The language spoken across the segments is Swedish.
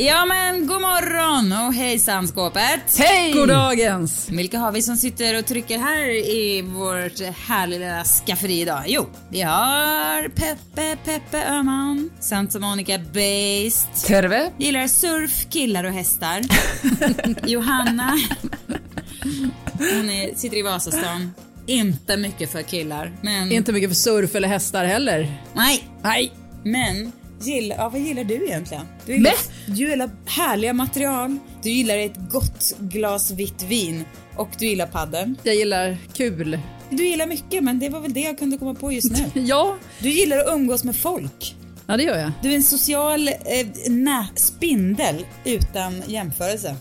Ja men god morgon och hejsan skåpet! Hej! Goddagens! Vilka har vi som sitter och trycker här i vårt härliga lilla skafferi idag? Jo, vi har Peppe Peppe Öhman, Santa Monica Based, Terve. gillar surf, killar och hästar. Johanna, hon är, sitter i Vasastan. Inte mycket för killar, men... Inte mycket för surf eller hästar heller. Nej, Nej. men Gill, ja, vad gillar du egentligen? Du gillar, du gillar härliga material, du gillar ett gott glas vitt vin och du gillar padden. Jag gillar kul. Du gillar mycket men det var väl det jag kunde komma på just nu. Ja. Du gillar att umgås med folk. Ja, det gör jag. Du är en social eh, nä, spindel utan jämförelse.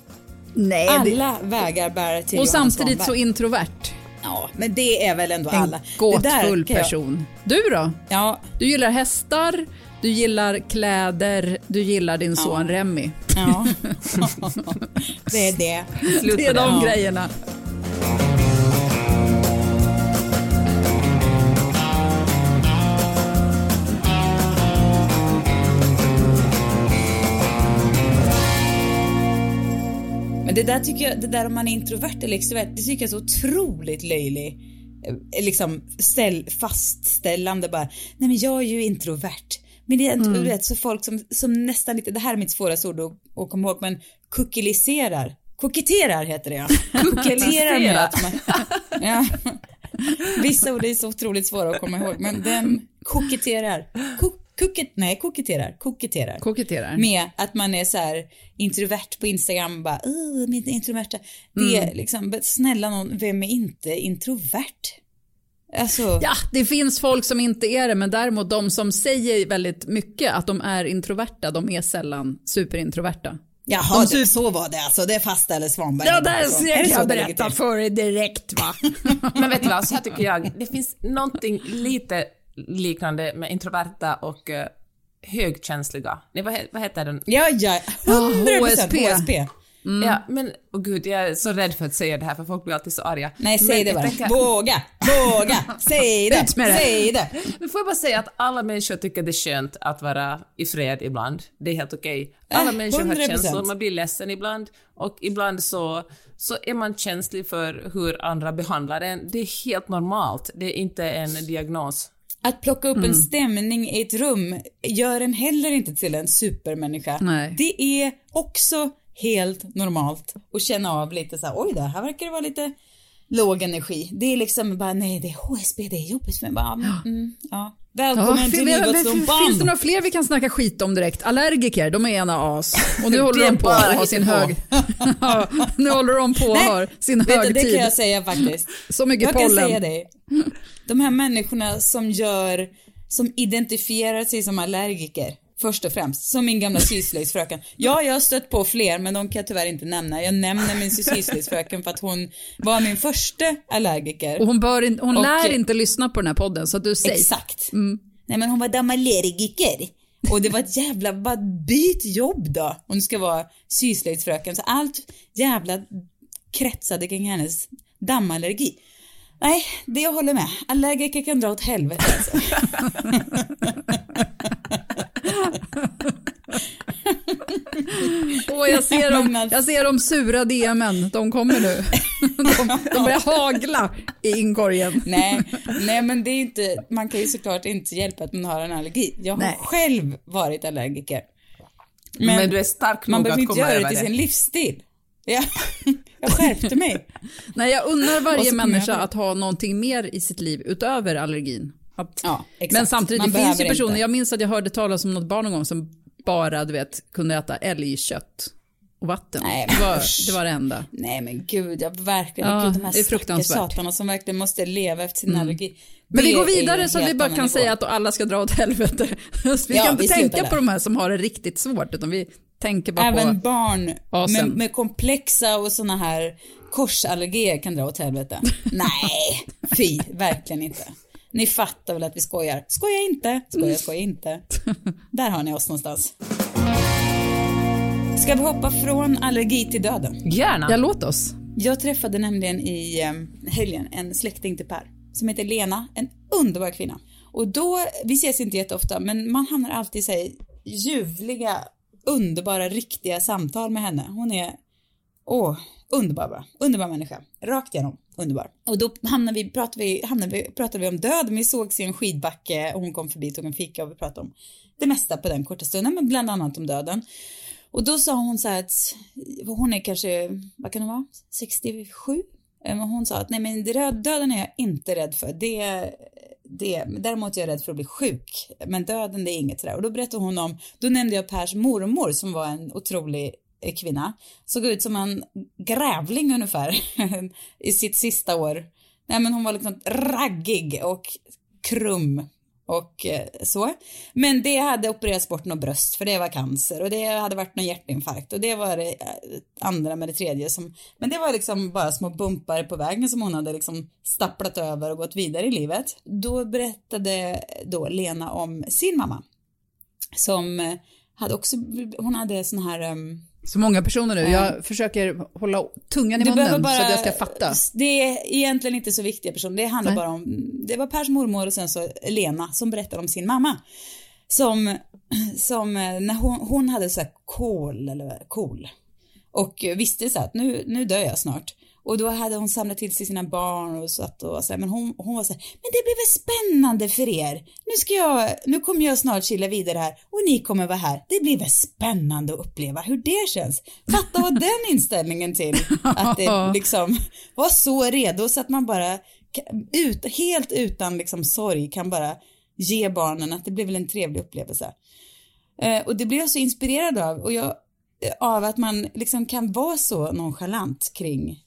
Nej. Alla vägar bär till Och samtidigt så introvert. Ja, men det är väl ändå En alla. Det gåtfull kan jag- person. Du då? Ja, Du gillar hästar, du gillar kläder, du gillar din son Remy. ja. det är det. Slut Det är de Ja. grejerna. Men det där tycker jag, det där om man är introvert eller extrovert, det tycker jag är så otroligt löjlig. eh, Liksom ställ, fastställande bara. Nej men jag är ju introvert. Men det är Mm. du vet så folk som, som nästan lite, det här är mitt svåraste ord att, att komma ihåg, men kuckeliserar. Koketterar heter det ja. Kuckelerar med att man, ja. Vissa ord är så otroligt svåra att komma ihåg, men den koketterar. Ko- Kucket, nej, koketterar, koketterar. Koketterar. Med att man är så här introvert på Instagram bara, "Åh, min introverta. Det Mm. är liksom, men snälla någon, vem är inte introvert? Alltså, Ja, det finns folk som inte är det, men däremot de som säger väldigt mycket att de är introverta, de är sällan superintroverta. jaha, det, så var det alltså, det fastställer Svanberg. Ja, nu där alltså. ser Är det så jag det ligger berätta för dig direkt va. Men vet du vad, så här tycker jag, det finns någonting lite liknande med introverta och eh, högkänsliga. Nej, vad, vad heter den? Ja, ja, 100% HSP. HSP. Ja, men oh gud, jag är så rädd för att säga det här för folk blir alltid så arga. Nej, säg Men det bara. tänker- Våga, våga, säg det, säg det. Men får jag bara säga att alla människor tycker det är skönt att vara i fred ibland. Det är helt okej. Alla Äh, människor har 100%. känslor, man blir ledsen ibland och ibland så, så är man känslig för hur andra behandlar en. Det är helt normalt, det är inte en diagnos. Att plocka upp en stämning i ett rum gör en heller inte till en supermänniska. Nej. Det är också helt normalt att känna av lite så här, oj det här verkar det vara lite låg energi. Det är liksom bara, nej det är HSB, det är jobbigt för mig. Bara, mm, ja. Välkommen Ja, till Livets fin- Band. finns det några fler vi kan snacka skit om direkt? Allergiker, de är ena as. Och nu håller de på att ha sin hög... nu håller de på att ha sin vet du, det högtid. kan jag säga faktiskt. Så mycket jag kan pollen. säga det. De här människorna som gör, som identifierar sig som allergiker. Först och främst, som min gamla syslöjdsfröken. Ja, jag har stött på fler, men de kan jag tyvärr inte nämna. Jag nämner min syslöjdsfröken för att hon var min första allergiker. Och hon, bör in, hon Och- lär inte lyssna på den här podden, så att du säger. Exakt. Nej, men hon var dammallergiker. Och det var ett jävla, bara byt jobb då. Hon ska vara syslöjdsfröken. Så allt jävla kretsade kring hennes dammallergi. Nej, det jag håller med. Allergiker kan dra åt helvete alltså. Åh, jag, ser dem, Men jag ser de sura DMen, de kommer nu. De, de börjar hagla i inkorgen. nej, nej, men det är inte, man kan ju såklart inte hjälpa att man har en allergi. Jag har Nej. själv varit allergiker. Men, du är stark man nog behöver att inte komma göra det över till det. sin livsstil. Ja, jag skärpte mig. Nej, jag unnar varje människa jag att ha någonting mer i sitt liv utöver allergin. Att, Ja, men samtidigt, Man det finns ju personer, inte. jag minns att jag hörde talas om något barn någon gång som bara, du vet, kunde äta älgkött. och vatten. Nej, det, var, det var det enda. Nej men gud, jag verkligen, Ja, gud, de här det är fruktansvärt. Mm. satarna som verkligen måste leva efter sin allergi. Men vi går vidare så att vi bara kan säga att alla ska dra åt helvete. vi Ja, inte vi slutar tänka på de här som har det riktigt svårt, utan vi tänker bara Även på... barn Asen. med, med komplexa och såna här korsallergier kan dra åt helvete. Nej, fy, verkligen inte. Ni fattar väl att vi skojar? Skoja inte, skoja, skoja inte. Där har ni oss någonstans. Ska vi hoppa från allergi till döden? Gärna. Ja, låt oss. Jag träffade nämligen i eh, helgen en släkting till Per som heter Lena, en underbar kvinna. Och då, vi ses inte jätteofta, men man hamnar alltid i så här ljuvliga, underbara, riktiga samtal med henne. Hon är, åh, underbar bara. Underbar människa. Rakt igenom, underbar. Och då hamnade vi, pratade vi, hamnade vi, pratade vi om död, vi sågs i en skidbacke och hon kom förbi, tog en fika och vi pratade om det mesta på den korta stunden, men bland annat om döden. Och då sa hon så här att hon är kanske, vad kan det vara, 67? Men eh, hon sa att nej men döden är jag inte rädd för. Det, det, däremot är jag rädd för att bli sjuk. Men döden det är inget sådär. Och då berättade hon om, då nämnde jag Pers mormor som var en otrolig Eh, kvinna. Såg ut som en grävling ungefär i sitt sista år. Nej men hon var liksom raggig och krum och eh, så. Men det hade opererats bort något bröst för det var cancer och det hade varit någon hjärtinfarkt och det var det eh, andra med det tredje som, men det var liksom bara små bumpar på vägen som hon hade liksom stapplat över och gått vidare i livet. Då berättade då Lena om sin mamma som hade också, hon hade sån här um, så många personer nu. Jag försöker hålla tungan i du munnen bara, så att jag ska fatta. Det är egentligen inte så viktiga personer. Det handlar Nej. bara om, det var Pers mormor och sen så Lena som berättade om sin mamma. Som, som när hon, hon hade så här kol eller kol. Och visste så att nu, nu dör jag snart. Och då hade hon samlat till sig sina barn och satt och så här, men hon, hon var så här, men det blir väl spännande för er. Nu ska jag, nu kommer jag snart chilla vidare här och ni kommer vara här. Det blir väl spännande att uppleva hur det känns. Fatta vad den inställningen till att det liksom var så redo så att man bara ut, helt utan liksom sorg kan bara ge barnen att det blir väl en trevlig upplevelse. Eh, och det blev jag så inspirerad av och jag, av att man liksom kan vara så nonchalant kring eh,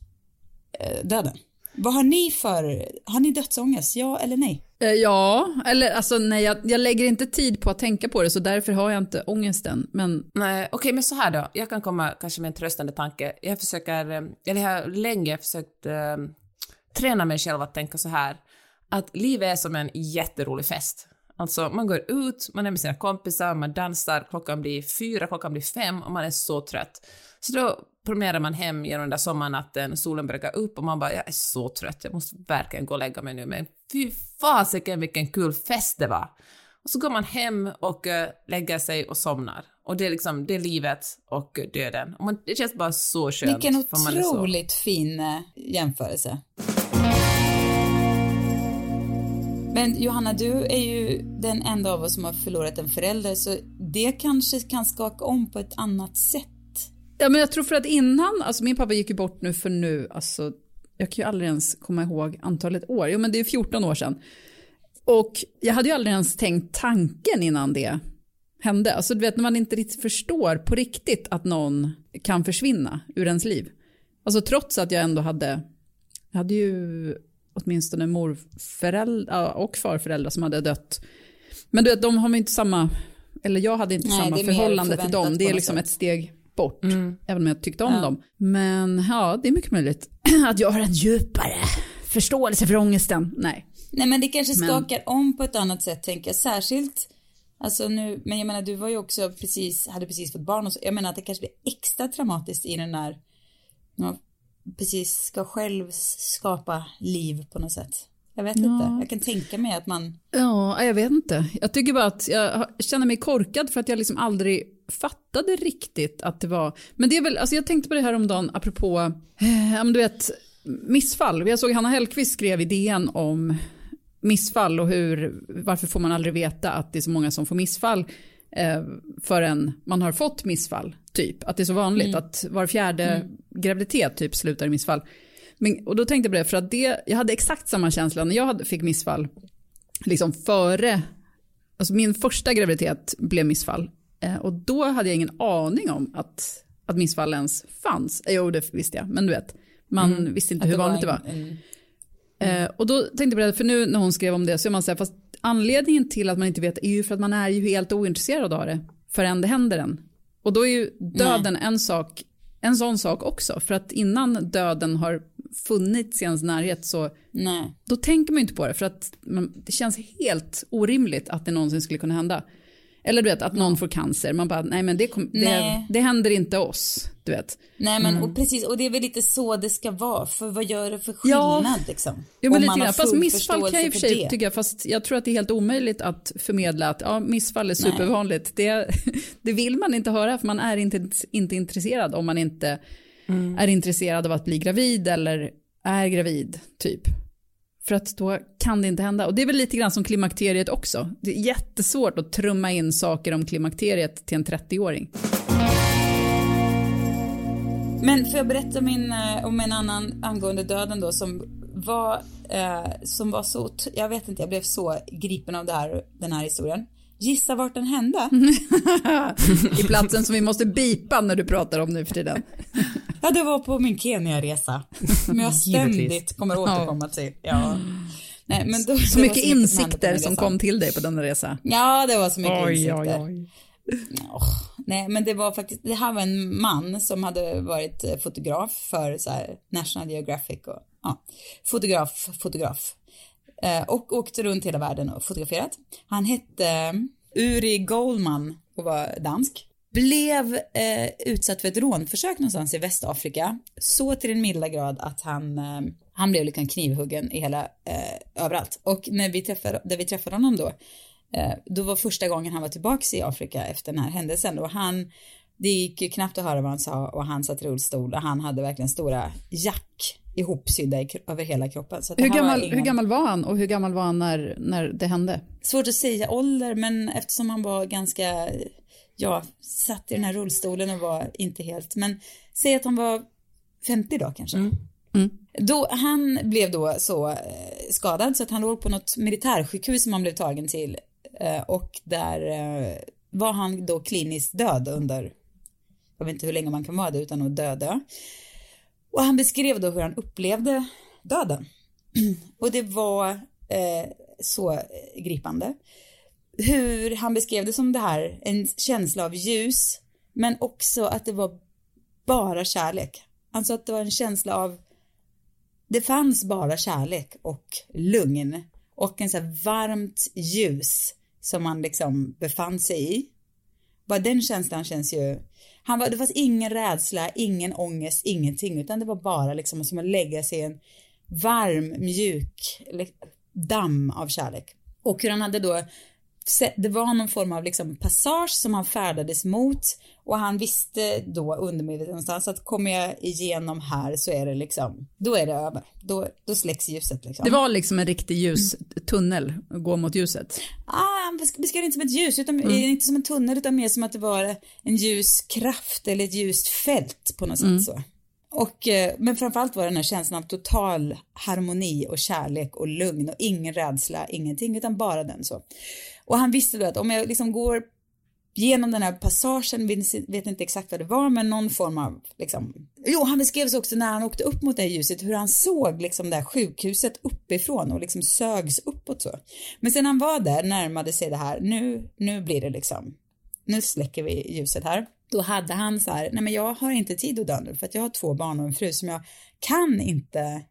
döden. Vad har ni för, har ni dödsångest, ja eller nej? Eh, Ja, eller alltså nej, jag, jag lägger inte tid på att tänka på det så därför har jag inte ångesten. Men Nej, okej, men så här då. Jag kan komma kanske med en tröstande tanke. Jag försöker, eh, eller jag har länge försökt eh, träna mig själv att tänka så här, att livet är som en jätterolig fest. Alltså man går ut, man är med sina kompisar, man dansar, klockan blir fyra, klockan blir fem och man är så trött. Så då promenerar man hem genom den där sommarnatten, solen gå upp och man bara jag är så trött, jag måste verkligen gå och lägga mig nu men fy fasiken vilken kul fest det var. Och så går man hem och uh, lägger sig och somnar. Och det är liksom, det är livet och döden. Och man, det känns bara så skönt. Vilken otroligt fin eh, jämförelse. Men Johanna, du är ju den enda av oss som har förlorat en förälder, så det kanske kan skaka om på ett annat sätt. Ja, men jag tror för att innan, alltså min pappa gick ju bort nu för nu, alltså jag kan ju aldrig ens komma ihåg antalet år. Jo men det är 14 år sedan. Och jag hade ju aldrig ens tänkt tanken innan det hände. Alltså du vet när man inte riktigt förstår på riktigt att någon kan försvinna ur ens liv. Alltså trots att jag ändå hade, jag hade ju åtminstone morföräldrar och farföräldrar som hade dött. Men du vet de har ju inte samma, eller jag hade inte Nej, samma förhållande till dem. Det är liksom sätt. ett steg bort. Mm. Även om jag tyckte om Ja. dem. Men ja, det är mycket möjligt att jag har en djupare förståelse för ångesten. Nej. Nej men det kanske Men- skakar om på ett annat sätt tänker jag, särskilt Alltså nu, men jag menar du var ju också precis, hade precis fått barn och så, jag menar att det kanske blir extra traumatiskt i den där, när man precis ska själv skapa liv på något sätt. Jag vet inte, jag kan tänka mig att man, Ja, jag vet inte. Jag tycker bara att jag känner mig korkad för att jag liksom aldrig fattade riktigt att det var... Men det är väl, alltså jag tänkte på det här om dagen apropå, eh, du vet, missfall. Jag såg Hanna Hellquist skrev i DN om missfall och hur, varför får man aldrig veta att det är så många som får missfall eh, förrän man har fått missfall, typ. Att det är så vanligt att var fjärde graviditet typ slutar i missfall. Men, och då tänkte jag på det, för att det, jag hade exakt samma känsla när jag hade, fick missfall, liksom före, alltså min första graviditet blev missfall. Eh, och då hade jag ingen aning om att, att missfall ens fanns. Eh, Jo, det visste jag, men du vet, man Mm. visste inte Att hur var vanligt det var. en- en- Eh, och då tänkte jag på det, för nu när hon skrev om det så är man så här, fast anledningen till att man inte vet är ju för att man är ju helt ointresserad av det förrän det händer en. Och då är ju döden en sak, en sån sak också, för att innan döden har funnits i ens närhet så Nej. då tänker man ju inte på det för att man, det känns helt orimligt att det någonsin skulle kunna hända. Eller du vet att någon får cancer, man bara nej men det, kom, det, Nej. det händer inte oss, du vet. Nej men Mm. och precis, och det är väl lite så det ska vara, för vad gör det för Ja. skillnad liksom? Jo, men lite grann. Fast missfall kan jag i och för sig tycka, fast jag tror att det är helt omöjligt att förmedla att ja, missfall är supervanligt. Det, det vill man inte höra för man är inte, inte intresserad om man inte är intresserad av att bli gravid eller är gravid, typ. För att då kan det inte hända. Och det är väl lite grann som klimakteriet också. Det är jättesvårt att trumma in saker om klimakteriet till en 30-åring. Men får jag berätta min, eh, om en annan angående döden då som var, eh, som var så, jag vet inte, jag blev så gripen av det här, den här historien. Gissa vart den hände? I platsen som vi måste bipa när du pratar om nu för tiden. Ja, det var på min Kenya-resa. Som jag ständigt kommer återkomma till. Ja. Nej, men då, Så mycket som på insikter som resa. kom till dig på denna resa. Ja, det var så mycket insikter. oj. Åh, nej, men det var faktiskt, det här var en man som hade varit eh, fotograf för så här, National Geographic och ja, fotograf, fotograf. Eh, och åkte runt hela världen och fotograferat. Han hette eh, Uri Goldman och var dansk. Blev eh, utsatt för ett rånförsök någonstans i Västafrika. Så till den milda grad att han, eh, han blev liksom knivhuggen i hela, eh, överallt. Och när vi träffade, där vi träffade honom då, Eh, då var första gången han var tillbaks i Afrika efter den här händelsen och han, det gick ju knappt att höra vad han sa och han satt i rullstol och han hade verkligen stora jack ihopsydda i, över hela kroppen. Hur här var gammal, ingen- hur gammal var han och hur gammal var han när, när det hände? Svårt att säga ålder men eftersom han var ganska, ja, satt i den här rullstolen och var inte helt, men säg att han var 50 då kanske. Då, han blev då så eh, skadad så att han låg på något militärsjukhus som han blev tagen till eh, och där eh, var han då kliniskt död under, jag vet inte hur länge man kan vara det utan att döda. Och han beskrev då hur han upplevde döden. Och det var eh, så gripande. Hur han beskrev det som det här, en känsla av ljus, men också att det var bara kärlek. Alltså att det var en känsla av, det fanns bara kärlek och lugn och en så här varmt ljus som man liksom befann sig i. Bara den känslan känns ju, han var, det fanns ingen rädsla, ingen ångest, ingenting, utan det var bara liksom som att lägga sig i en varm, mjuk damm av kärlek. Och hur han hade då, det var någon form av liksom passage som han färdades mot och han visste då undermedvetet någonstans att kommer jag igenom här så är det liksom, då är det över. Då, då släcks ljuset liksom. Det var liksom en riktig ljustunnel, att gå mot ljuset. Ah, han besk- beskrev det inte som ett ljus, utan inte som en tunnel utan mer som att det var en ljus kraft eller ett ljust fält på något sätt så. Och, eh, men framförallt var det den här känslan av total harmoni och kärlek och lugn och ingen rädsla, ingenting, utan bara den så. Och han visste då att om jag liksom går genom den här passagen, vet, vet inte exakt vad det var, men någon form av liksom. Jo, han beskrev också när han åkte upp mot det här ljuset, hur han såg liksom det här sjukhuset uppifrån och liksom sögs uppåt så. Men sen han var där, närmade sig det här, nu, nu blir det liksom, nu släcker vi ljuset här. Då hade han så här, nej men jag har inte tid att dö nu för att jag har två barn och en fru som jag kan inte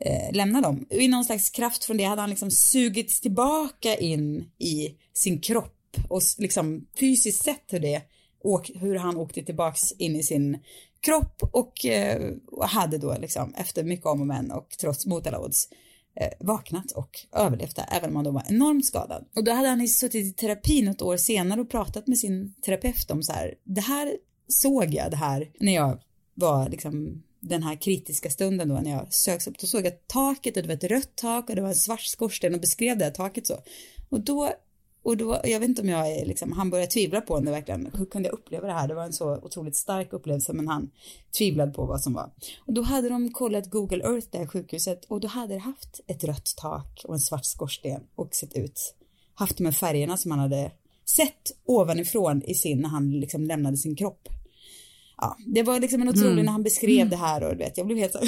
eh, lämna dem. I någon slags kraft från det hade han liksom sugits tillbaka in i sin kropp och liksom fysiskt sett hur det hur han åkte tillbaks in i sin kropp och, eh, och hade då liksom efter mycket om och men och trots mot alla odds eh, Eh, vaknat och överlevt det, även om han då var enormt skadad. Och då hade han suttit i terapi något år senare och pratat med sin terapeut om så här, det här såg jag det här när jag var liksom den här kritiska stunden då när jag sögs upp, då såg jag taket och det var ett rött tak och det var en svart skorsten och beskrev det här taket så. Och då, och då, jag vet inte om jag är liksom, han började tvivla på det verkligen, hur kunde jag uppleva det här? Det var en så otroligt stark upplevelse men han tvivlade på vad som var. Och då hade de kollat Google Earth, det här sjukhuset, och då hade det haft ett rött tak och en svart skorsten och sett ut, haft de här färgerna som han hade sett ovanifrån i sin, när han liksom lämnade sin kropp. ja, det var liksom en otrolig mm. när han beskrev det här och du vet, jag blev helt så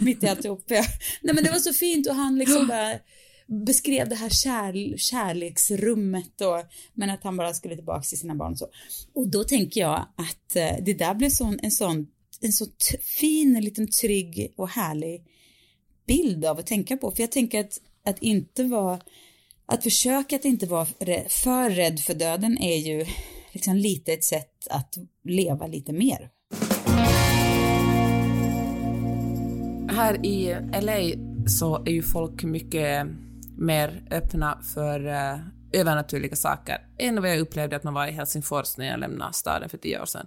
mitt i alltihop. Nej men det var så fint och han liksom bara beskrev det här kär, kärleksrummet och men att han bara skulle tillbaka till sina barn och så. Och då tänker jag att eh, det där blev sån, en sån en så fin, en liten trygg och härlig bild av att tänka på. För jag tänker att, att inte vara, att försöka att inte vara för rädd för döden är ju liksom lite ett sätt att leva lite mer. Här i LA så är ju folk mycket mer öppna för uh, övernaturliga saker än vad jag upplevde att man var i Helsingfors när jag lämnade staden för tio år sedan.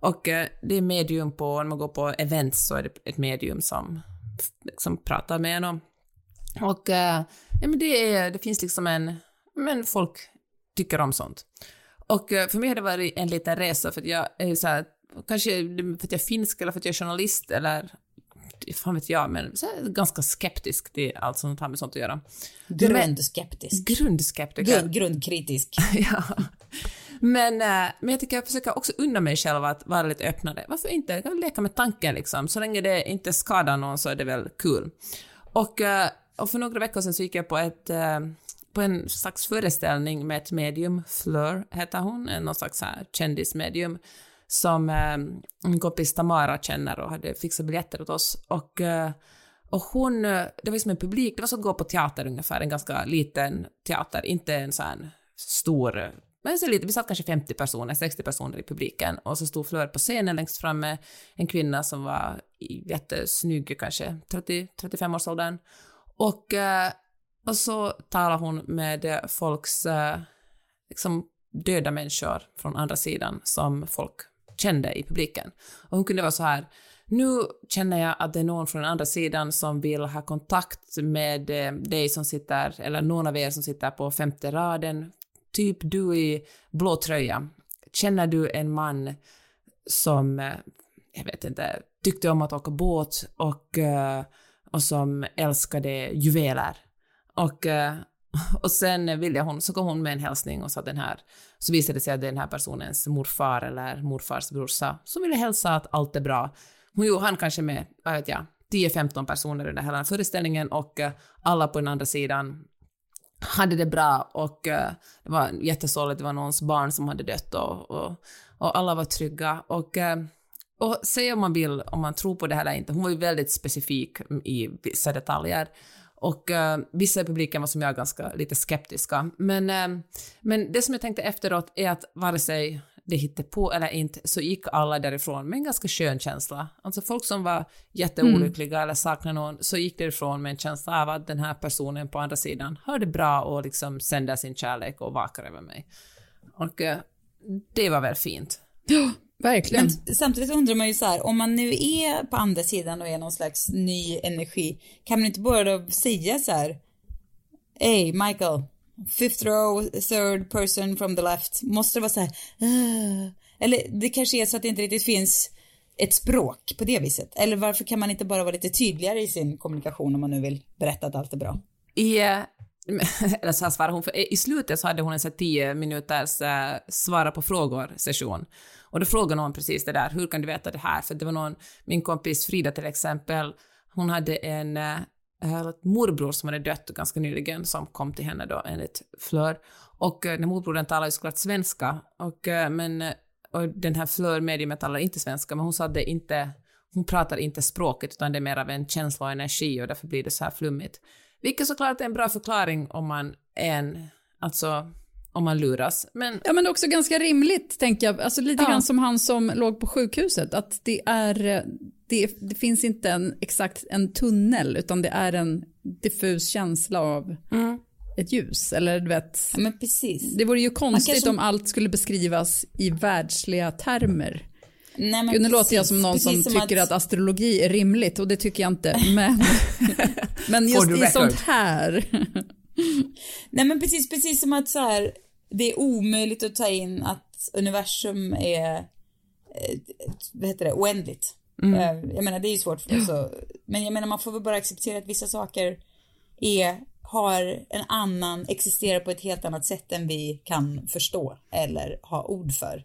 Och uh, det är medium på, när man går på events så är det ett medium som, som pratar med en om. Och uh, ja, men det, är, det finns liksom en, men folk tycker om sånt. Och för mig har det varit en liten resa för att jag är så här, kanske för att jag är finsk eller för att jag är journalist eller fan vet jag, men ganska skeptisk till allt som har med sånt att göra. Grundskeptisk. Grundskeptisk. Grund, grundkritisk. ja. Men, eh, men jag tycker jag försöker också unna mig själv att vara lite öppnare. Varför inte? Jag kan leka med tanken liksom. Så länge det inte skadar någon så är det väl kul. Och, eh, och för några veckor sedan så gick jag på ett eh, på en slags föreställning med ett medium, Fleur heter hon, någon slags här kändismedium, som eh, en kompis Tamara känner och hade fixat biljetter åt oss. Och, eh, och hon, eh, det var som en publik, det var som att gå på teater ungefär, en ganska liten teater, inte en sån här stor men så lite, vi satt kanske 50 personer, 60 personer i publiken och så stod Flör på scenen längst fram med en kvinna som var jättesnygg, kanske 30-35-årsåldern. Och, eh, och så talade hon med folks liksom, döda människor från andra sidan som folk kände i publiken. Och hon kunde vara så här, nu känner jag att det är någon från andra sidan som vill ha kontakt med eh, dig som sitter, eller någon av er som sitter på femte raden, typ du i blå tröja. Känner du en man som, eh, jag vet inte, tyckte om att åka båt och, eh, och som älskade juveler? Och, och sen ville hon, så kom hon med en hälsning och sa den här, så visade det sig att det är den här personens morfar eller morfars brorsa som ville hälsa att allt är bra. Hon jo, han kanske med, vad vet jag, 10-15 personer under hela föreställningen och eh, alla på den andra sidan hade det bra och eh, det var jättesorgligt, det var någons barn som hade dött och, och, och alla var trygga och eh, och säg om man vill, om man tror på det här eller inte, hon var ju väldigt specifik i vissa detaljer. Och uh, vissa i publiken var som jag ganska lite skeptiska. Men, uh, men det som jag tänkte efteråt är att vare sig det hittade på eller inte så gick alla därifrån med en ganska skön känsla. Alltså folk som var jätteolyckliga mm. eller saknade någon så gick därifrån med en känsla av att den här personen på andra sidan har det bra och liksom sänder sin kärlek och vakar över mig. Och uh, det var väl fint. Verkligen. Men samtidigt undrar man ju så här, om man nu är på andra sidan och är någon slags ny energi, kan man inte bara säga så här, Hey Michael, fifth row, third person from the left, måste det vara så här, uh. eller det kanske är så att det inte riktigt finns ett språk på det viset, eller varför kan man inte bara vara lite tydligare i sin kommunikation om man nu vill berätta att allt är bra? I, eller så här svarade hon, för i slutet så hade hon en så tio minuters uh, svara på frågor session. Och då frågade någon precis det där, hur kan du veta det här? För det var någon, min kompis Frida till exempel, hon hade en äh, morbror som hade dött ganska nyligen som kom till henne då enligt Flör. Och äh, den morbrodern talade ju såklart svenska, och, äh, men, och den här Flör mediumet talar inte svenska, men hon sa att det inte, hon pratar inte språket utan det är mer av en känsla och energi och därför blir det så här flummigt. Vilket såklart är en bra förklaring om man är en, alltså om man luras. Men... Ja men också ganska rimligt tänker jag, alltså lite ja. grann som han som låg på sjukhuset, att det är, det, det, finns inte en exakt en tunnel utan det är en diffus känsla av mm. ett ljus, eller du vet. Ja, men precis. Det vore ju konstigt kanske... om allt skulle beskrivas i världsliga termer. Nej, men nu låter jag som någon som, som tycker att... att... astrologi är rimligt och det tycker jag inte, men, men just i sånt här. Nej men precis, precis som att så här, det är omöjligt att ta in att universum är, eh, vad heter det, oändligt. Mm. Eh, jag menar det är ju svårt för att, men jag menar man får väl bara acceptera att vissa saker är, har en annan, existerar på ett helt annat sätt än vi kan förstå eller ha ord för.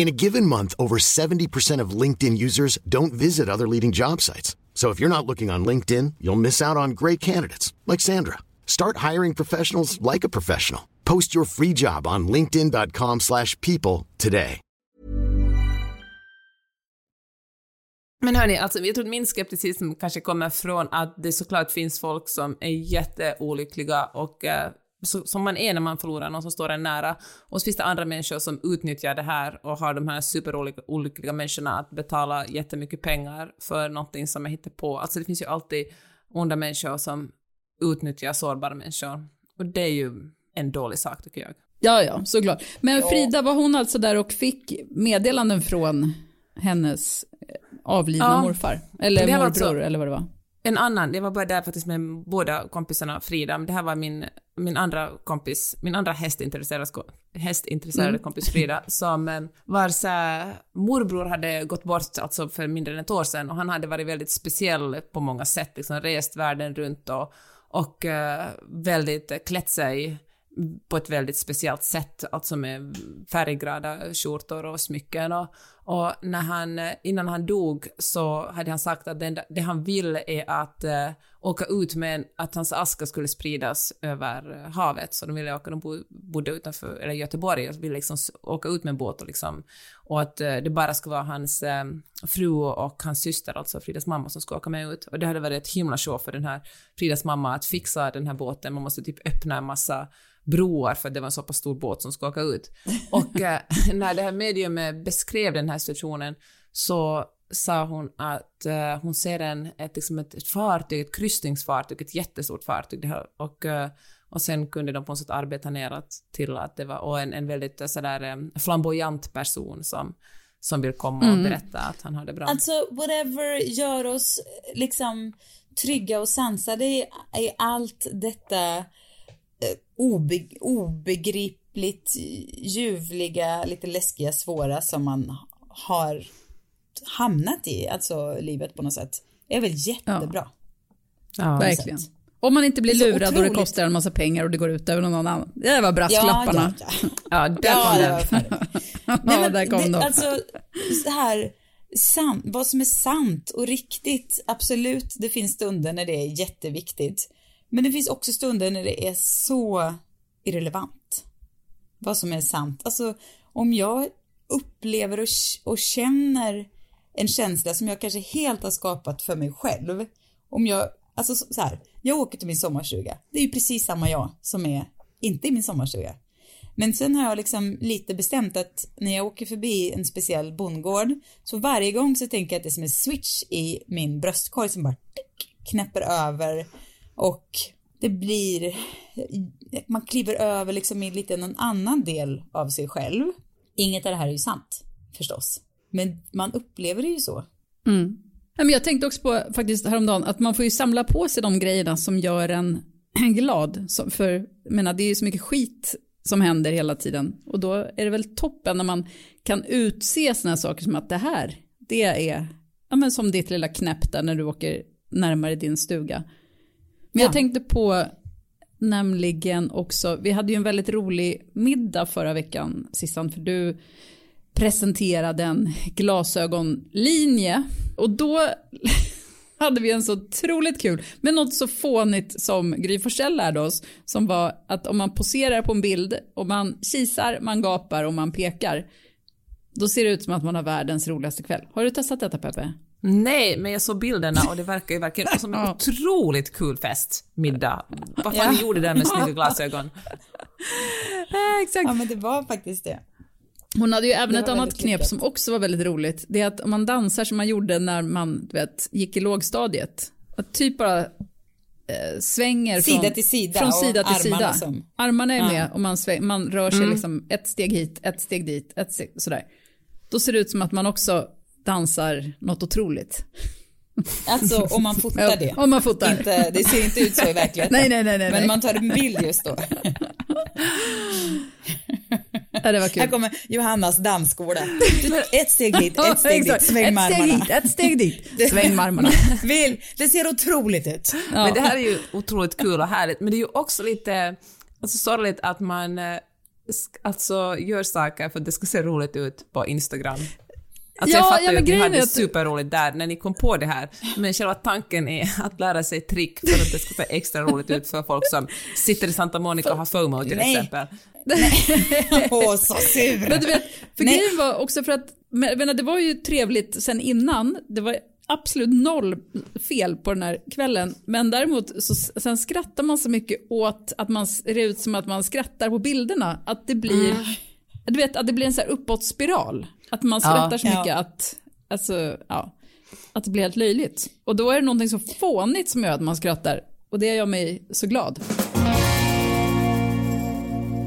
In a given month, over 70% of LinkedIn users don't visit other leading job sites. So if you're not looking on LinkedIn, you'll miss out on great candidates like Sandra. Start hiring professionals like a professional. Post your free job on linkedin.com/people slash people today. Men hörni, alltså, jag tror min skepticism kanske kommer från att det såklart finns folk som är jätteolyckliga och eh, så, som man är när man förlorar någon som står en nära. Och så finns det andra människor som utnyttjar det här och har de här superolyckliga människorna att betala jättemycket pengar för någonting som är på. Alltså det finns ju alltid onda människor som utnyttjar sårbara människor. Och det är ju en dålig sak tycker jag. Ja, ja, såklart. Men Frida, var hon alltså där och fick meddelanden från hennes eh, avlidna Ja. morfar? Eller morbror, alltså- eller vad det var? En annan, det var bara där faktiskt med båda kompisarna Frida, men det här var min, min andra kompis, min andra hästintresserade, hästintresserade kompis Frida, som eh, vars eh, morbror hade gått bort alltså för mindre än ett år sedan och han hade varit väldigt speciell på många sätt, liksom rest världen runt och, och eh, väldigt klätt sig på ett väldigt speciellt sätt, alltså med färggrada skjortor och smycken. Och, och när han, innan han dog så hade han sagt att det, det han vill är att uh, åka ut med, en- att hans aska skulle spridas över eh, havet. Så de ville åka, de bo- bodde utanför, eller Göteborg, och ville liksom åka ut med en båt och liksom, och att uh, det bara skulle vara hans eh, fru och hans syster, alltså Fridas mamma, som skulle åka med ut. Och det hade varit ett himla show för den här Fridas mamma att fixa den här båten. Man måste typ öppna en massa broar för det var en så pass stor båt som skulle åka ut. Och eh, när det här mediumet beskrev den här situationen så sa hon att eh, hon ser en, ett, liksom ett, ett fartyg, ett kryssningsfartyg, ett jättestort fartyg. Här, och, eh, och sen kunde de på något sätt arbeta neråt till att det var, och en, en väldigt eh, sådär eh, flamboyant person som, som vill komma och berätta att han har det bra. Alltså whatever gör oss liksom trygga och sansade i, i allt detta eh, obe, obegripligt ljuvliga, lite läskiga, svåra som man har hamnat i, alltså livet på något sätt, är väl jättebra. ja, Verkligen. Om man inte blir lurad och det otroligt. kostar en massa pengar och det går ut över någon annan. Det var brasklapparna. Ja, ja, ja. ja, där Ja, kom det den. Ja, Nej, men där kom det, de. Alltså, så här, sant, vad som är sant och riktigt, absolut, det finns stunder när det är jätteviktigt. Men det finns också stunder när det är så irrelevant. Vad som är sant. Alltså, om jag upplever och, och känner en känsla som jag kanske helt har skapat för mig själv. Om jag, alltså så här, jag åker till min sommarstuga. Det är ju precis samma jag som är inte i min sommarstuga. Men sen har jag liksom lite bestämt att när jag åker förbi en speciell bondgård så varje gång så tänker jag att det är som en switch i min bröstkorg som bara knäpper över och det blir, man kliver över liksom i lite någon annan del av sig själv. Inget av det här är ju sant förstås, men man upplever det ju så. Mm. jag tänkte också på faktiskt häromdagen att man får ju samla på sig de grejerna som gör en glad. För jag menar, det är ju så mycket skit som händer hela tiden. Och då är det väl toppen när man kan utse sådana saker som att det här, det är ja, men som ditt lilla knäpp där när du åker närmare din stuga. Men jag Ja. tänkte på nämligen också, vi hade ju en väldigt rolig middag förra veckan Sissan, för du presenterade en glasögonlinje och då hade vi en så otroligt kul, men något så fånigt som Gry Forssell lärde oss, som var att om man poserar på en bild och man kisar, man gapar och man pekar, då ser det ut som att man har världens roligaste kväll. Har du testat detta Peppe? Nej, men jag såg bilderna och det verkar ju verkligen som en otroligt kul fest, middag. Vad fan Ja. gjorde den med snygga glasögon? Ja, exakt. Ja men det var faktiskt det. Hon hade ju även ett annat knep lyckat. som också var väldigt roligt. Det är att om man dansar som man gjorde när man vet, gick i lågstadiet. Att typ bara eh, svänger Sida från, till sida från sida till armarna sida. som- Armarna är Ja. med och man, sväng, man rör sig liksom ett steg hit, ett steg dit, ett steg, sådär. Då ser det ut som att man också dansar något otroligt. Alltså om man fotar det. Om man fotar. Inte, det ser inte ut så i verkligheten. Nej, nej, nej, nej. Men man tar en bild just då. Ja, det var kul. Här kommer Johannas dansskola. Ett steg hit, ett steg dit, sväng med Ett steg armarna. ett steg dit, sväng med armarna. Vill, det ser otroligt ut. Ja. Men det här är ju otroligt kul och härligt, men det är ju också lite alltså, sorgligt att man eh, alltså gör saker för att det ska se roligt ut på Instagram. Alltså Ja, jag fattar ja, ju att ni hade att- superroligt där när ni kom på det här, men själva tanken är att lära sig trick för att det ska se extra roligt ut för folk som sitter i Santa Monica och har FOMO till Nej. exempel. Åh, så sur. Men du vet, för Nej. grejen var också för att, men, menar, det var ju trevligt sen innan, det var absolut noll fel på den här kvällen, men däremot så sen skrattar man så mycket åt att man ser ut som att man skrattar på bilderna, att det blir, du vet, att det blir en så här uppåtspiral, att man skrattar så Ja. mycket att, alltså, ja, att det blir helt löjligt. Och då är det någonting så fånigt som gör att man skrattar, och det gör mig så glad.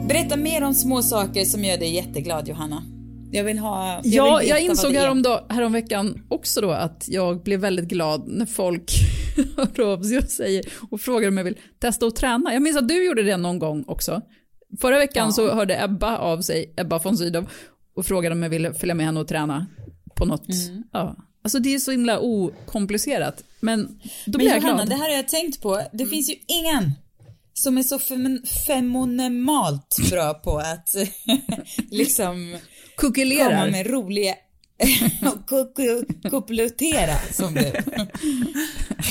Berätta mer om små saker som gör dig jätteglad, Johanna. Jag vill ha... Jag vill Ja, veta jag insåg häromdag, häromveckan också då att jag blev väldigt glad när folk hör av sig och, säger, och frågar om jag vill testa att träna. Jag minns att du gjorde det någon gång också. Förra veckan så hörde Ebba av sig, Ebba von Sydow, och frågade om jag ville följa med henne och träna på något. Mm. Ja. Alltså det är så himla okomplicerat. Men då Men blir jag Johanna, glad. det här har jag tänkt på. Det finns ju ingen som är så fem, femonimalt bra på att liksom komma Kukulerar. med roliga Kuplutera som du.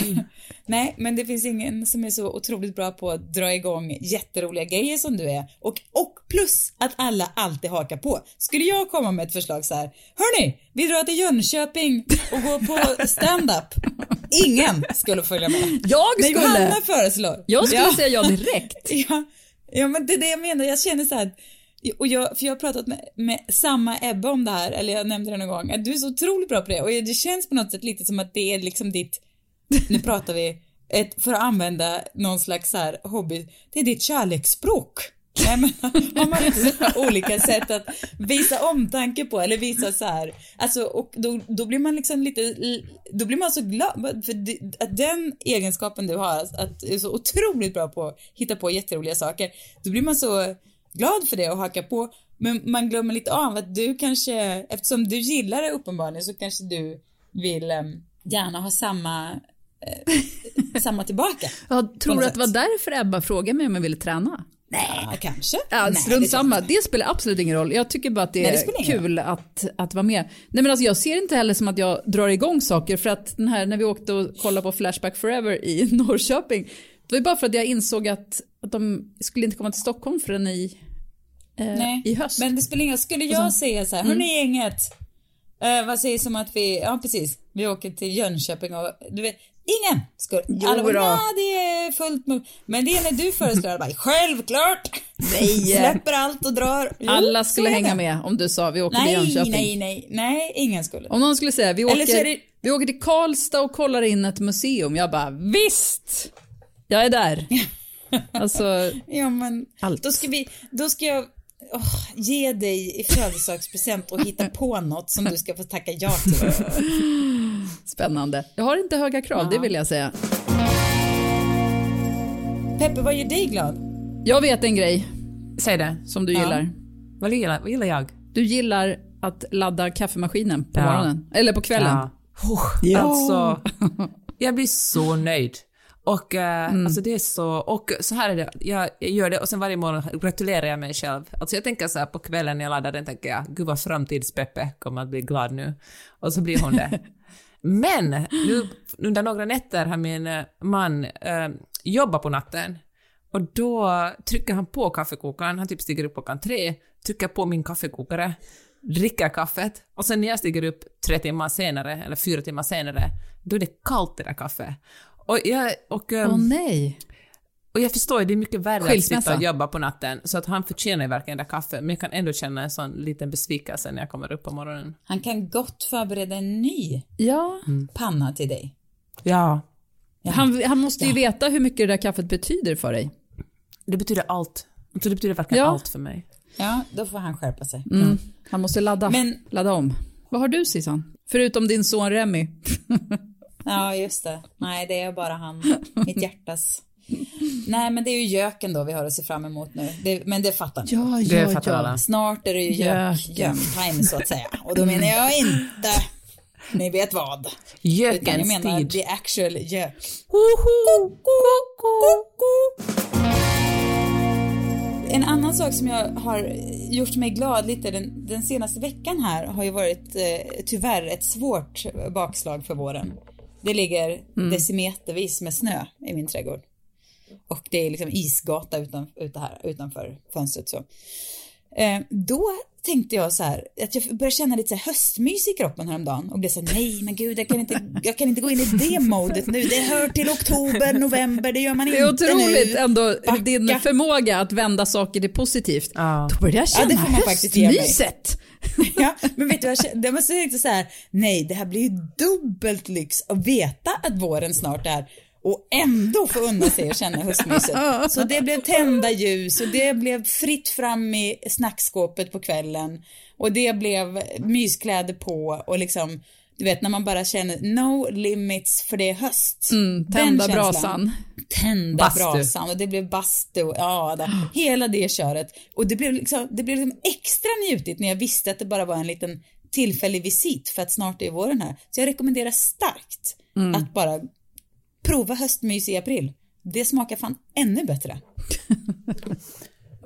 Nej, men det finns ingen som är så otroligt bra på att dra igång jätteroliga grejer som du är. Och, och plus att alla alltid hakar på. Skulle jag komma med ett förslag så här, hörni, vi drar till Jönköping och går på stand-up. Ingen skulle följa med. Jag skulle. Johanna föreslår. Jag skulle Ja. säga ja direkt. Ja, ja, men det är det jag menar. Jag känner så här, och jag, för jag har pratat med, med samma Ebba om det här, eller jag nämnde det någon gång, att du är så otroligt bra på det och det känns på något sätt lite som att det är liksom ditt, nu pratar vi, ett, för att använda någon slags så här hobby, det är ditt kärleksspråk. Nej men har man inte olika sätt att visa omtanke på eller visa så här, alltså och då, då blir man liksom lite, då blir man så glad för att den egenskapen du har, att du är så otroligt bra på att hitta på jätteroliga saker, då blir man så glad för det och hakar på, men man glömmer lite av att du kanske, eftersom du gillar det uppenbarligen så kanske du vill um, gärna ha samma, eh, samma tillbaka. Jag tror något att det var därför Ebba frågade mig om jag ville träna. Nej, kanske. Ja, Nej, strunt det- samma. Det spelar absolut ingen roll. Jag tycker bara att det Nej, det är kul att, att vara med. Nej men alltså jag ser inte heller som att jag drar igång saker för att den här när vi åkte och kollade på Flashback Forever i Norrköping. Det var ju bara för att jag insåg att, att de skulle inte komma till Stockholm förrän i, eh, Nej, i höst. men det spelar ingen roll. Skulle jag säga så här, hörni gänget, eh, vad sägs om att vi, ja precis, vi åker till Jönköping och du vet, ingen skulle, Jo alla bara. "Nja, det är fullt med, men det är när du föreslår, bara, självklart! Nej. Släpper allt och drar. Jo, Alla skulle hänga med om du sa vi åker till Nej, Jönköping. nej, nej, nej, ingen skulle. Om någon skulle säga vi åker, det- vi åker till Karlstad och kollar in ett museum. Jag bara visst! Jag är där. alltså, Ja men, Allt. då ska vi, då ska jag åh, ge dig i födelsedagspresent och hitta på något som du ska få tacka ja till. spännande. Jag har inte höga krav, det vill jag säga. Peppe, vad gör dig glad? Jag vet en grej Säg det. som du Ja. gillar. Vad gillar, vad gillar jag? Du gillar att ladda kaffemaskinen på Ja. morgonen. Eller på kvällen. Ja. Alltså, jag blir så nöjd. Och eh, alltså det är så, och så här är det, jag, jag gör det och sen varje morgon gratulerar jag mig själv. Alltså jag tänker så här på kvällen när jag laddar den tänker jag, gud vad framtids-Peppe kommer att bli glad nu. Och så blir hon det. Men nu under några nätter har min eh, man eh, jobbat på natten och då trycker han på kaffekokaren, han typ stiger upp klockan tre, trycker på min kaffekokare dricker kaffet och sen när jag stiger upp tre timmar senare, eller fyra timmar senare, då är det kallt det där kaffet. Och jag, och, um, nej. Och jag förstår ju, det är mycket värre att sitta och jobba på natten, så att han förtjänar ju verkligen det där kaffet, men jag kan ändå känna en sån liten besvikelse när jag kommer upp på morgonen. Han kan gott förbereda en ny Ja. panna till dig. Ja. Han, han måste ju veta hur mycket det där kaffet betyder för dig. Det betyder allt. Det betyder verkligen Ja. allt för mig. Ja, då får han skärpa sig. Mm. Han måste ladda, Men- ladda om. Vad har du Sissan? Förutom din son Remy. Ja, just det. Nej, det är bara han. Mitt hjärtas. Nej, men det är ju göken då vi har att se fram emot nu. Det, men det fattar ni. Det fattar alla. Snart är det ju gök, Göken. time så att säga. Och då menar jag inte, ni vet vad. Utan jag Gökens menar tid. the actual gök. En annan sak som jag har gjort mig glad lite den, den senaste veckan här har ju varit eh, tyvärr ett svårt bakslag för våren. Det ligger decimetervis med snö i min trädgård. Och det är liksom isgata utan, utan här, utanför fönstret så. Eh, då tänkte jag så här, att jag började känna lite så här höstmys i kroppen häromdagen och blev så här, nej men gud jag kan inte, jag kan inte gå in i det modet nu, det hör till oktober, november, det gör man Det är inte otroligt nu. ändå Backa. din förmåga att vända saker till positivt. Ja. Då börjar jag Ja, känna det får man faktiskt ge mig. höstmyset. Ja, men vet du vad jag kände? Jag måste tänkte så här, nej det här blir ju dubbelt lyx att veta att våren snart är och ändå få unna sig att känna höstmyset. Så det blev tända ljus och det blev fritt fram i snackskåpet på kvällen och det blev myskläder på och liksom du vet när man bara känner no limits för det är höst. Mm, tända brasan. Tända Bastu. brasan och det blev bastu, ja, det, hela det köret. Och det blev liksom, det blev liksom extra njutigt när jag visste att det bara var en liten tillfällig visit för att snart är våren här. Så jag rekommenderar starkt att bara prova höstmys i april. Det smakar fan ännu bättre.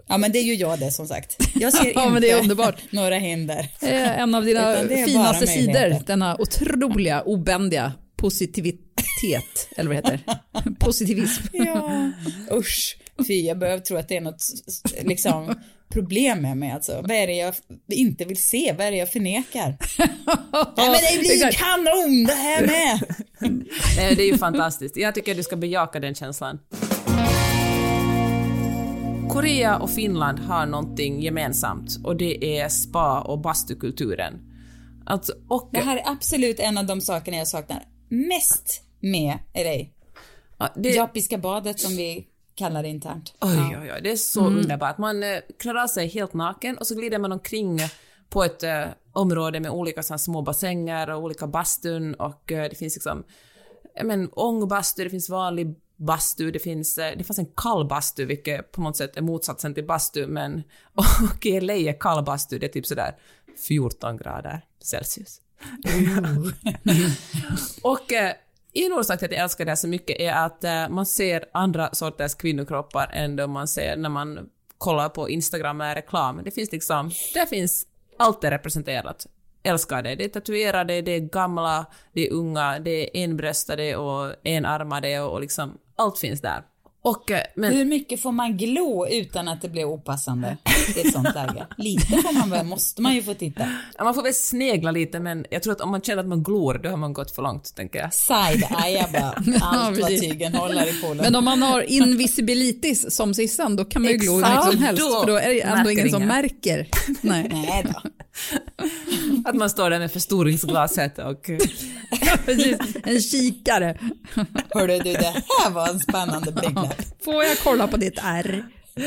ja men det är ju jag det som sagt. Jag ser Ja, inte men det är underbart. några hinder. En av dina finaste sidor, denna otroliga, obändiga positivitet, eller vad heter? Positivism. Ja, usch. Fy, jag börjar tro att det är något liksom, problem med mig alltså. Vad är det jag inte vill se? Vad är det jag förnekar? Ja, men det blir Exakt. kanon det här med! Nej, det är ju fantastiskt. Jag tycker du ska bejaka den känslan. Korea och Finland har någonting gemensamt och det är spa och bastukulturen. Alltså, och... Det här är absolut en av de sakerna jag saknar mest med LA. Ja, det, Japiska badet som vi kallar det internt. oj, oj, oj, det är så underbart. Man eh, klär av sig helt naken och så glider man omkring på ett eh, område med olika såna små bassänger och olika bastun och eh, det finns liksom men, ångbastu, det finns vanlig bastu, det finns, eh, det fanns en kall bastu vilket på något sätt är motsatsen till bastu men och i LA är kall bastu det är typ sådär 14 grader Celsius. och eh, en orsak till att jag älskar det här så mycket är att eh, man ser andra sorters kvinnokroppar än de man ser när man kollar på Instagram med reklam. Det finns liksom, där finns allt är representerat. Älskar det. Det är tatuerade, det är gamla, det är unga, det är enbröstade och enarmade och, och liksom allt finns där. Och, eh, men, Hur mycket får man glo utan att det blir opassande i ett sånt läge? Lite får man väl, måste man ju få titta. Ja, man får väl snegla lite men jag tror att om man känner att man glor då har man gått för långt tänker jag. Side-eye bara, allt vad tygen håller i poolen. Men om man har invisibilitis som Sissan, då kan man ju glo hur mycket som helst, Då för då är det ändå ingen som märker. Nej. Nej då. Att man står där med förstoringsglaset och... Precis, en kikare. Hörru du, det här var en spännande blygdläpp. Får jag kolla på ditt R?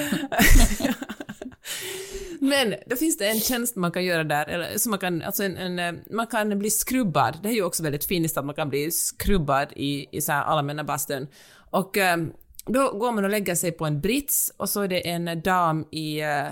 Men då finns det en tjänst man kan göra där, eller så man kan, alltså en, en, eh, man kan bli skrubbad. Det är ju också väldigt finiskt att man kan bli skrubbad i, i så här allmänna bastun. Och eh, då går man och lägger sig på en brits och så är det en dam i, eh,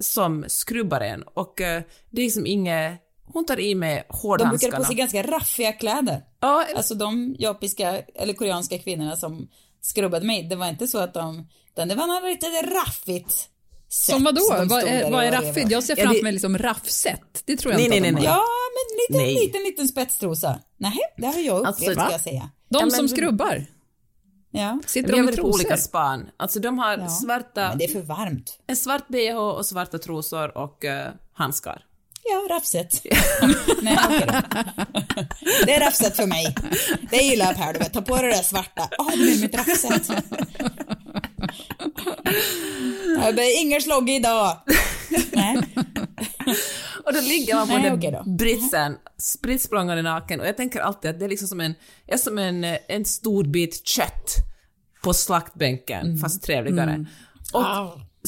som skrubbar en. Och eh, det är liksom inget, hon tar i med De brukar hårdhandskarna. på sig ganska raffiga kläder. Ja, Alltså de japiska eller koreanska kvinnorna som skrubbade mig, det var inte så att de, utan det var något lite raffigt sätt Som vadå? Vad är, vad är raffigt? Jag ser Ja, framför det- mig liksom raffset. Det tror jag Nej, inte nej, nej, har. Ja, men liten, Nej. liten, liten spetstrosa. Nej, det har jag upplevt Alltså, ska jag säga. De Ja, men- som skrubbar. Ja. Sitter vi de har i varit på olika span. Alltså de har svarta, Men det är för varmt. en svart bh och svarta trosor och eh, handskar. Ja, rafset. Nej, då. Det är rafset för mig. Det gillar jag Per, du vet. Ta på dig det där svarta. Ja, oh, det är mitt rafset. Det blir ingen slogg idag. Nej. Och då ligger man på Nej, den då. britsen, spritt språngande naken och jag tänker alltid att det är liksom som en, är som en, eh, en stor bit kött på slaktbänken, Mm. fast trevligare. Och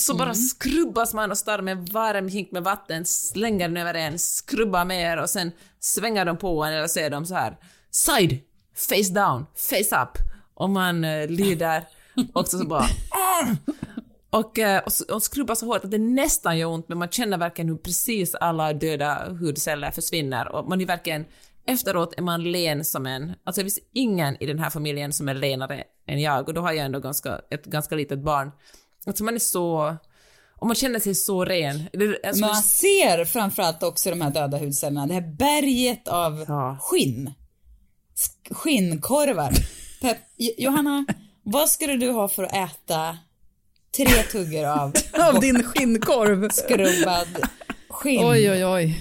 så bara skrubbas man och startar med en varm hink med vatten, slänger den över en, skrubbar mer och sen svänger de på en eller ser de så här side, face down, face up och man uh, lider och så, så bara och, eh, och, och skrubbar så hårt att det nästan gör ont men man känner verkligen hur precis alla döda hudceller försvinner och man är verkligen efteråt är man len som en, alltså det finns ingen i den här familjen som är lenare än jag och då har jag ändå ganska, ett ganska litet barn. Alltså man är så, och man känner sig så ren. Alltså, Man ser framförallt också de här döda hudcellerna, det här berget av Ja. skinn. Sk- Skinnkorvar. Pep, Johanna, vad skulle du ha för att äta tre tuggor av Av din skinnkorv. skrubbad skinn? Oj, oj, oj.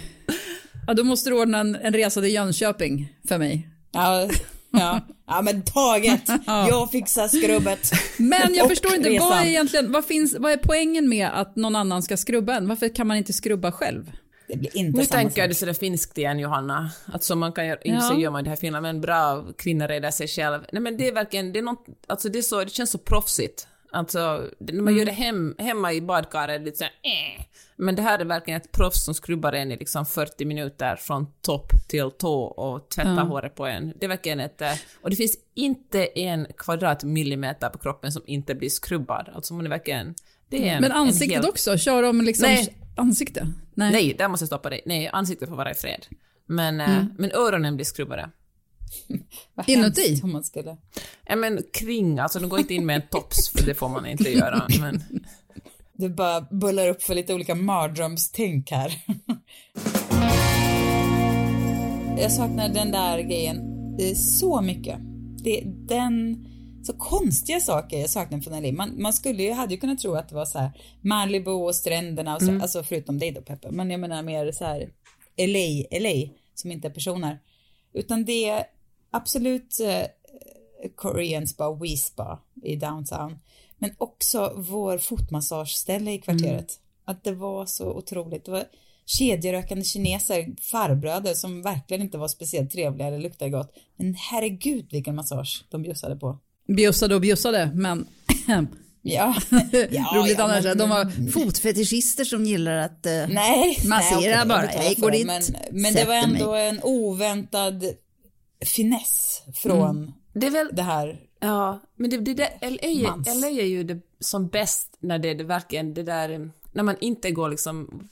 Ja, då måste du ordna en, en resa till Jönköping för mig. Ja, ja. ja men taget. Jag fixar skrubbet. Men jag förstår inte, vad är egentligen, vad, finns, vad är poängen med att någon annan ska skrubba en? Varför kan man inte skrubba själv? Det blir inte Nu samma tänker sak. du sådär finskt igen Johanna, att som man kan göra, Ja. så gör man det här i Finland, men bra kvinna räddar sig själv. Nej men det är verkligen, det är något, alltså det är så, det känns så proffsigt. Alltså, när man gör det hem, hemma i badkaret, lite såhär eh. Men det här är verkligen ett proffs som skrubbar en i liksom 40 minuter från topp till tå och tvättar håret på en. Det är verkligen ett, eh, och det finns inte en kvadratmillimeter på kroppen som inte blir skrubbad. Alltså man är verkligen, det är en, Men en ansiktet helt- också? Kör de liksom Nej. ansikte? Nej, där måste jag stoppa dig. Nej, ansiktet får vara i fred. Men, eh, men öronen blir skrubbade. Vad Inuti? Om man skulle... Ja, men kring, alltså de går inte in med en tops, för det får man inte göra. Men, Du bara bullar upp för lite olika mardrömstänk här. Jag saknar den där grejen så mycket. Det är den, så konstiga saker jag saknar från LA. Man, man skulle ju, hade ju kunnat tro att det var så här Malibu och stränderna och så, alltså förutom dig då Peppe, men jag menar mer så här LA, LA som inte är personer. Utan det absolut eh, Korean Spa, We Spa i downtown. Men också vår fotmassageställe i kvarteret. Att det var så otroligt. Det var kedjerökande kineser, farbröder som verkligen inte var speciellt trevliga eller luktade gott. Men herregud vilken massage de bjussade på. Bjussade och bjussade, men Ja, ja roligt ja, annars. men- De var fotfetischister som gillar att... eh, Nej, Massera nej, det bara. jag går dit, Men, men det var ändå mig. en oväntad finess från det är väl, det här. ja, men det, det där, LA, LA är ju det som bäst när det är det verkligen det där, när man inte går liksom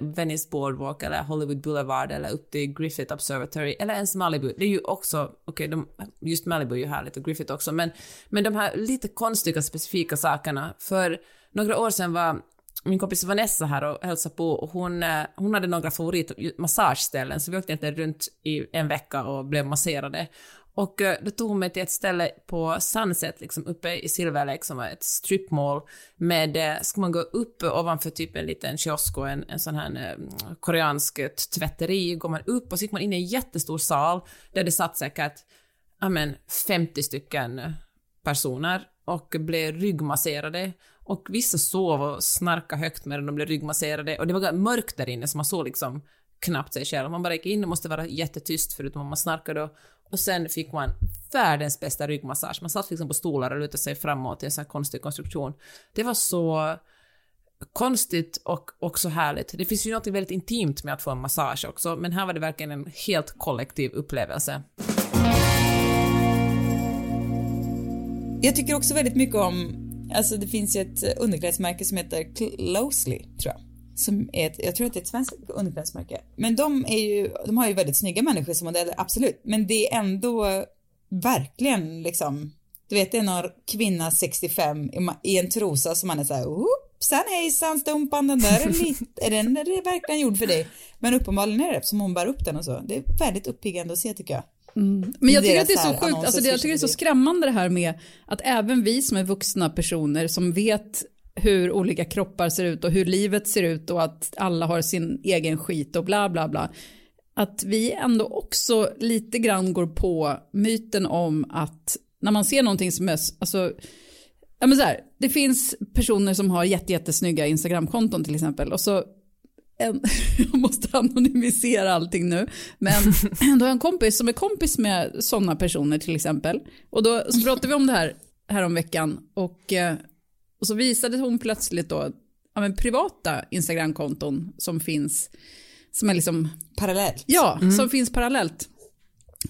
Venice Boardwalk eller Hollywood Boulevard eller upp till Griffith Observatory eller ens Malibu. Det är ju också, okej, de just Malibu är ju härligt och Griffith också, men, men de här lite konstiga specifika sakerna. För några år sedan var min kompis Vanessa här och hälsade på och hon, eh, hon hade några favoritmassageställen så vi åkte egentligen runt i en vecka och blev masserade. Och eh, då tog hon mig till ett ställe på Sunset, liksom uppe i Silver Lake som var ett stripmall med, eh, ska man gå upp ovanför typ en liten kiosk och en, en sån här koreansk tvätteri, går man upp och så gick man in i en jättestor sal där det satt säkert, ja men 50 stycken personer och blev ryggmasserade. Och vissa sov och snarkade högt medan de blev ryggmasserade och det var mörkt där inne så man såg liksom knappt sig själv. Man bara gick in och måste vara jättetyst förutom om man snarkade och, och sen fick man världens bästa ryggmassage. Man satt liksom på stolar och lutade sig framåt i en sån här konstig konstruktion. Det var så konstigt och också härligt. Det finns ju något väldigt intimt med att få en massage också, men här var det verkligen en helt kollektiv upplevelse. Jag tycker också väldigt mycket om, alltså det finns ju ett eh, underklädesmärke som heter Closely, tror jag. Som är ett, jag tror att det är ett svenskt underklädesmärke. Men de är ju, de har ju väldigt snygga människor som modeller, absolut. Men det är ändå verkligen liksom, du vet det är någon kvinna 65 i, en trosa som man är såhär, hoppsan hejsan stumpan den där är, lite, är den är verkligen gjord för dig? Men uppenbarligen är det som hon bär upp den och så. Det är väldigt uppiggande att se tycker jag. Men jag tycker att det är så sjukt, alltså det, jag tycker det är så skrämmande det här med att även vi som är vuxna personer som vet hur olika kroppar ser ut och hur livet ser ut och att alla har sin egen skit och bla bla bla. Att vi ändå också lite grann går på myten om att när man ser någonting som är, alltså, ja men så här, det finns personer som har jätte, jättesnygga Instagramkonton till exempel och så en, jag måste anonymisera allting nu, men då har jag en kompis som är kompis med sådana personer till exempel. Och då så pratade vi om det här häromveckan och, eh, och så visade hon plötsligt då ja, men privata Instagramkonton som finns, som är liksom... Parallellt? Ja, mm. som finns parallellt.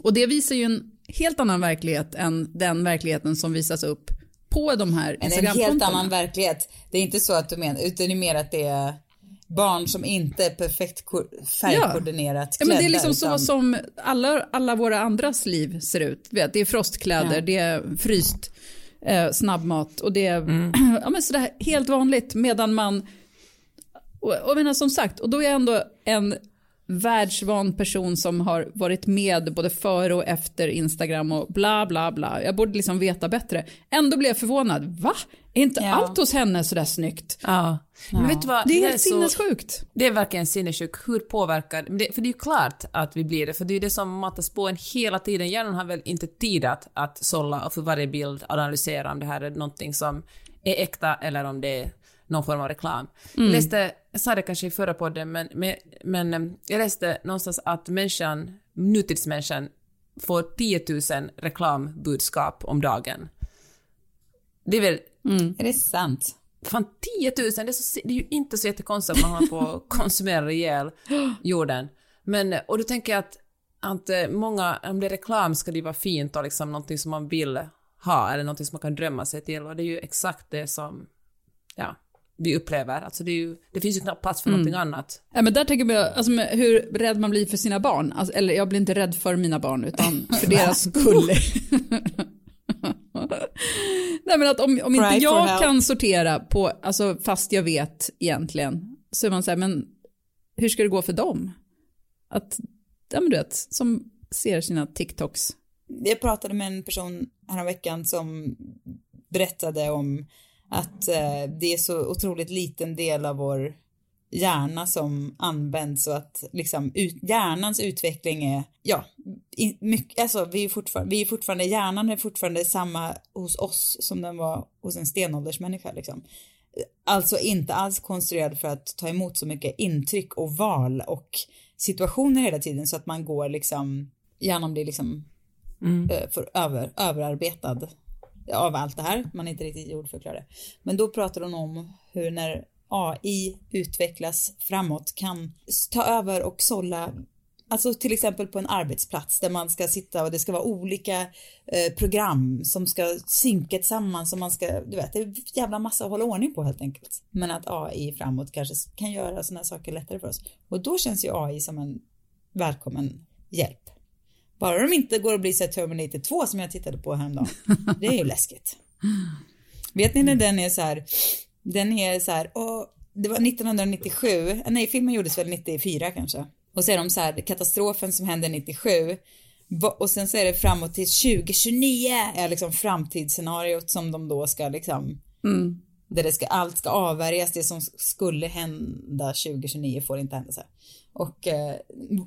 Och det visar ju en helt annan verklighet än den verkligheten som visas upp på de här Instagramkontona. En helt annan verklighet. Det är inte så att du menar, utan det är mer att det är barn som inte är perfekt färgkoordinerat ja. ja, men Det är liksom utan... så som alla, alla våra andras liv ser ut. Vet, det är frostkläder, ja. det är fryst eh, snabbmat och det är mm. ja, men sådär helt vanligt medan man och, och menar, som sagt, och då är jag ändå en världsvan person som har varit med både före och efter Instagram och bla bla bla. Jag borde liksom veta bättre. Ändå blev jag förvånad. Va? Är inte ja. allt hos henne sådär snyggt? Ja. Men ja. vet du vad? Det är helt sinnessjukt. Det är verkligen sinnessjukt. Hur påverkar det? För det är ju klart att vi blir det, för det är ju det som matas på en hela tiden. Hjärnan har väl inte tid att, att sålla och för varje bild analysera om det här är någonting som är äkta eller om det är någon form av reklam. Mm. Jag läste, jag sa det kanske i förra podden, men, men, men eh, jag läste någonstans att människan, nutidsmänniskan, får 10 000 reklambudskap om dagen. Det är väl... Mm. Är det sant? Fan 10 000, det är, så, det är ju inte så jättekonstigt att man håller på att konsumera ihjäl jorden. Men, och då tänker jag att, att eh, många, om det är reklam ska det vara fint och liksom någonting som man vill ha eller någonting som man kan drömma sig till och det är ju exakt det som, ja, vi upplever. Alltså det, ju, det finns ju knappt plats för mm. någonting annat. Ja, men där tänker jag alltså, hur rädd man blir för sina barn. Alltså, eller jag blir inte rädd för mina barn, utan för deras skull. Nej men att om, om inte jag kan sortera på, alltså fast jag vet egentligen, så är man så här, men hur ska det gå för dem? Att, ja men du vet, som ser sina TikToks. Jag pratade med en person häromveckan som berättade om att eh, det är så otroligt liten del av vår hjärna som används och att liksom ut, hjärnans utveckling är, ja, in, mycket, alltså vi är fortfarande, vi är fortfarande, hjärnan är fortfarande samma hos oss som den var hos en stenåldersmänniska liksom. Alltså inte alls konstruerad för att ta emot så mycket intryck och val och situationer hela tiden så att man går liksom, hjärnan blir liksom mm. Eh, för över, överarbetad av allt det här. Man är inte riktigt jordförklarad. Men då pratar hon om hur när AI utvecklas framåt kan ta över och sålla Alltså till exempel på en arbetsplats där man ska sitta och det ska vara olika eh, program som ska synka tillsammans och man ska, du vet, det är en jävla massa att hålla ordning på helt enkelt. Men att AI framåt kanske kan göra sådana saker lättare för oss. Och då känns ju AI som en välkommen hjälp. Bara de inte går och blir så Terminator 2 som jag tittade på häromdagen. Det är ju läskigt. Vet ni när den är så här, den är så här, och det var 1997, nej filmen gjordes väl 94 kanske. Och så är de så här, katastrofen som hände 97 och sen så är det framåt till 2029 är liksom framtidsscenariot som de då ska liksom mm. där det ska, allt ska avvärjas, det som skulle hända 2029 får inte hända så här. Och eh,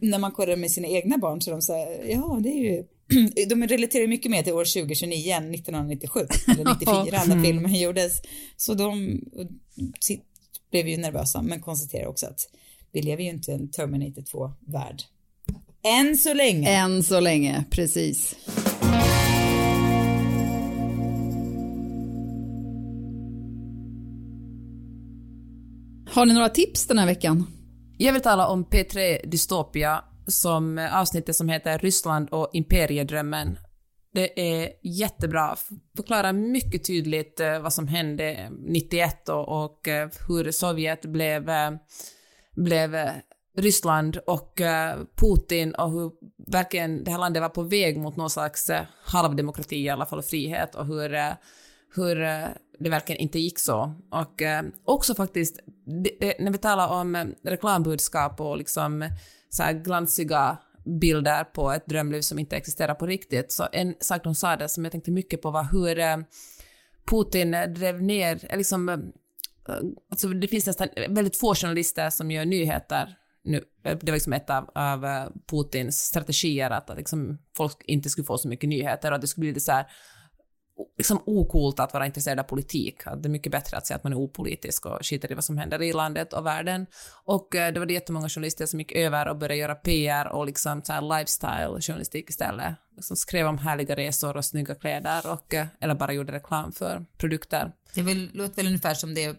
när man kollar med sina egna barn så är de så här, ja det är ju de relaterar mycket mer till år 2029 än 1997 eller 94 när filmen gjordes. Så de blev ju nervösa men konstaterar också att vi lever ju inte i en Terminator 2-värld. Än så länge. Än så länge, precis. Har ni några tips den här veckan? Jag vill tala om P3 Dystopia, som avsnittet som heter Ryssland och imperiedrömmen. Det är jättebra, förklarar mycket tydligt eh, vad som hände 91 och, och eh, hur Sovjet blev, eh, blev Ryssland och Putin och hur verkligen det här landet var på väg mot någon slags halvdemokrati i alla fall, och frihet och hur, hur det verkligen inte gick så. Och eh, också faktiskt det, det, när vi talar om eh, reklambudskap och liksom eh, så här glansiga bilder på ett drömliv som inte existerar på riktigt, så en sak de sa där som jag tänkte mycket på var hur eh, Putin drev ner, liksom alltså det finns nästan väldigt få journalister som gör nyheter nu. Det var liksom ett av, av Putins strategier att, att liksom folk inte skulle få så mycket nyheter och att det skulle bli lite så här liksom okult att vara intresserad av politik. Att det är mycket bättre att säga att man är opolitisk och skiter i vad som händer i landet och världen. Och eh, det var det jättemånga journalister som gick över och började göra PR och liksom så här lifestyle-journalistik istället. Liksom skrev om härliga resor och snygga kläder och, eh, eller bara gjorde reklam för produkter. Det väl, låter väl ungefär som det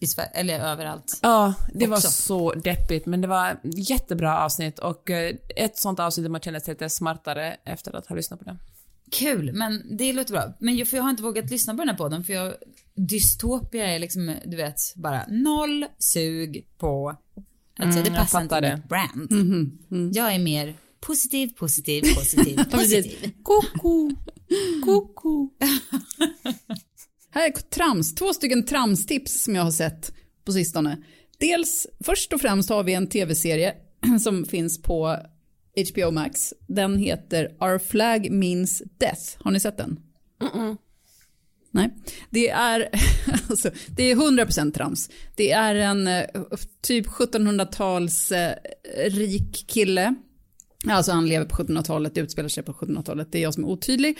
i Sverige, eller överallt. Ja, det var Också. så deppigt, men det var jättebra avsnitt och eh, ett sånt avsnitt där man känner sig lite smartare efter att ha lyssnat på det. Kul, men det låter bra. Men jag, för jag har inte vågat lyssna på den här podden för jag, dystopia är liksom, du vet, bara noll sug på, alltså Mm, det passar inte det. mitt brand. Jag är mer positiv, positiv, positiv, positiv. Koko, koko. Här är trams, två stycken tramstips som jag har sett på sistone. Dels, först och främst har vi en tv-serie som finns på HBO Max. Den heter Our Flag Means Death. Har ni sett den? Nej. Det är, alltså, det är 100% trams. Det är en eh, typ 1700-tals eh, rik kille. Alltså han lever på 1700-talet, det utspelar sig på 1700-talet. Det är jag som är otydlig.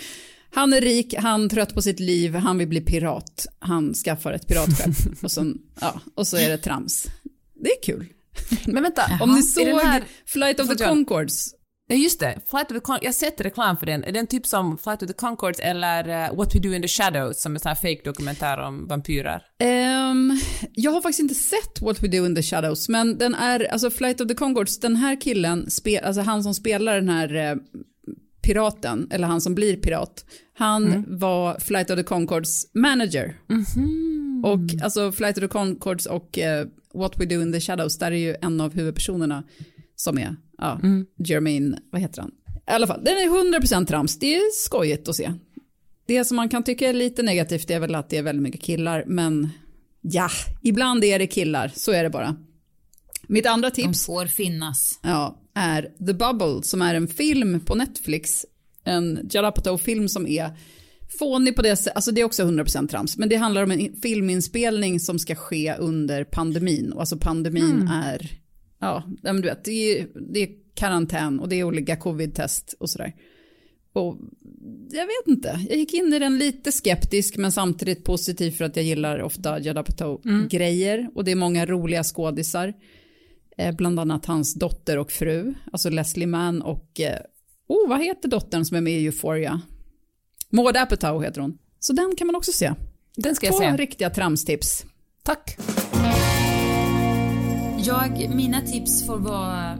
Han är rik, han är trött på sitt liv, han vill bli pirat. Han skaffar ett piratskepp och, sen, ja, och så är det trams. Det är kul. Men vänta, Om ni såg här... Flight of the. Concords. Ja, just det. Flight of the Con- jag har sett reklam för den. Är den typ som Flight of the Concords eller eh, What We Do in the Shadows som är en sån här fake dokumentär om vampyrer? Ehm, jag har faktiskt inte sett What We Do in the Shadows, men den är, alltså Flight of the Concords, den här killen, spe, alltså han som spelar den här eh, piraten, eller han som blir pirat, han var Flight of the Concords manager. Och alltså Flight of the Concords och eh, What We Do in the Shadows, där är ju en av huvudpersonerna som är, ja, Jermaine, vad heter han? I alla fall, den är 100% trams, det är skojigt att se. Det som man kan tycka är lite negativt är väl att det är väldigt mycket killar, men ja, ibland är det killar, så är det bara. Mitt andra De tips får finnas. ja, är The Bubble, som är en film på Netflix. En Judd Apatow-film som är fånig på det sättet, alltså det är också 100% trams, men det handlar om en in- filminspelning som ska ske under pandemin. Och alltså pandemin är, ja, men du vet, det är, det är karantän och det är olika covid-test och sådär. Och jag vet inte, jag gick in i den lite skeptisk men samtidigt positiv för att jag gillar ofta Judd Apatow-grejer och det är många roliga skådisar. Eh, bland annat hans dotter och fru, alltså Leslie Mann och, eh, oh vad heter dottern som är med i Euphoria? Maud Apatow heter hon. Så den kan man också se. Den ska jag Två se. riktiga tramstips. Tack. Jag, mina tips får vara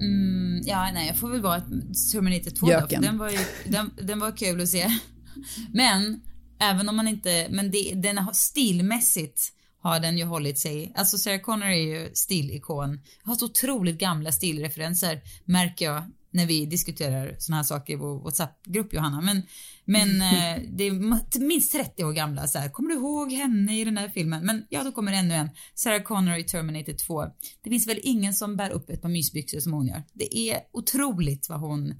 Mm, ja, nej, jag får väl vara Terminator 2 då, för den var ju, den, den var kul att se. Men, även om man inte, men det, den har stilmässigt har den ju hållit sig, alltså Sarah Connor är ju stilikon. Jag har så otroligt gamla stilreferenser märker jag när vi diskuterar såna här saker i vår WhatsApp-grupp Johanna. Men, men eh, det är minst 30 år gamla så här. Kommer du ihåg henne i den här filmen? Men ja, då kommer ännu en. Sarah Connor i Terminator 2. Det finns väl ingen som bär upp ett par mysbyxor som hon gör. Det är otroligt vad hon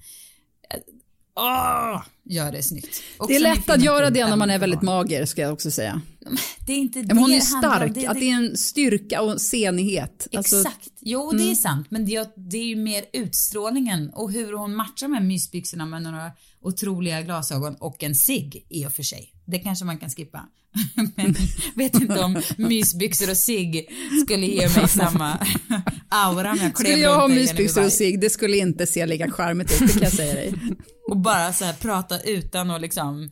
Åh, gör det snyggt. Också Det är lätt att göra det när man är väldigt mager ska jag också säga. Det är inte det Men hon är det stark, Det- att det- det är en styrka och senighet. Alltså, Exakt. Jo, det är sant. Men det, det är ju mer utstrålningen och hur hon matchar här mysbyxorna med några otroliga glasögon och en cigg i och för sig. Det kanske man kan skippa. Men vet inte om mysbyxor och cigg skulle ge mig samma aura om jag klev Skulle jag ha mysbyxor och cigg, det skulle inte se lika charmigt ut, det kan jag säga dig. Och bara så här prata utan att liksom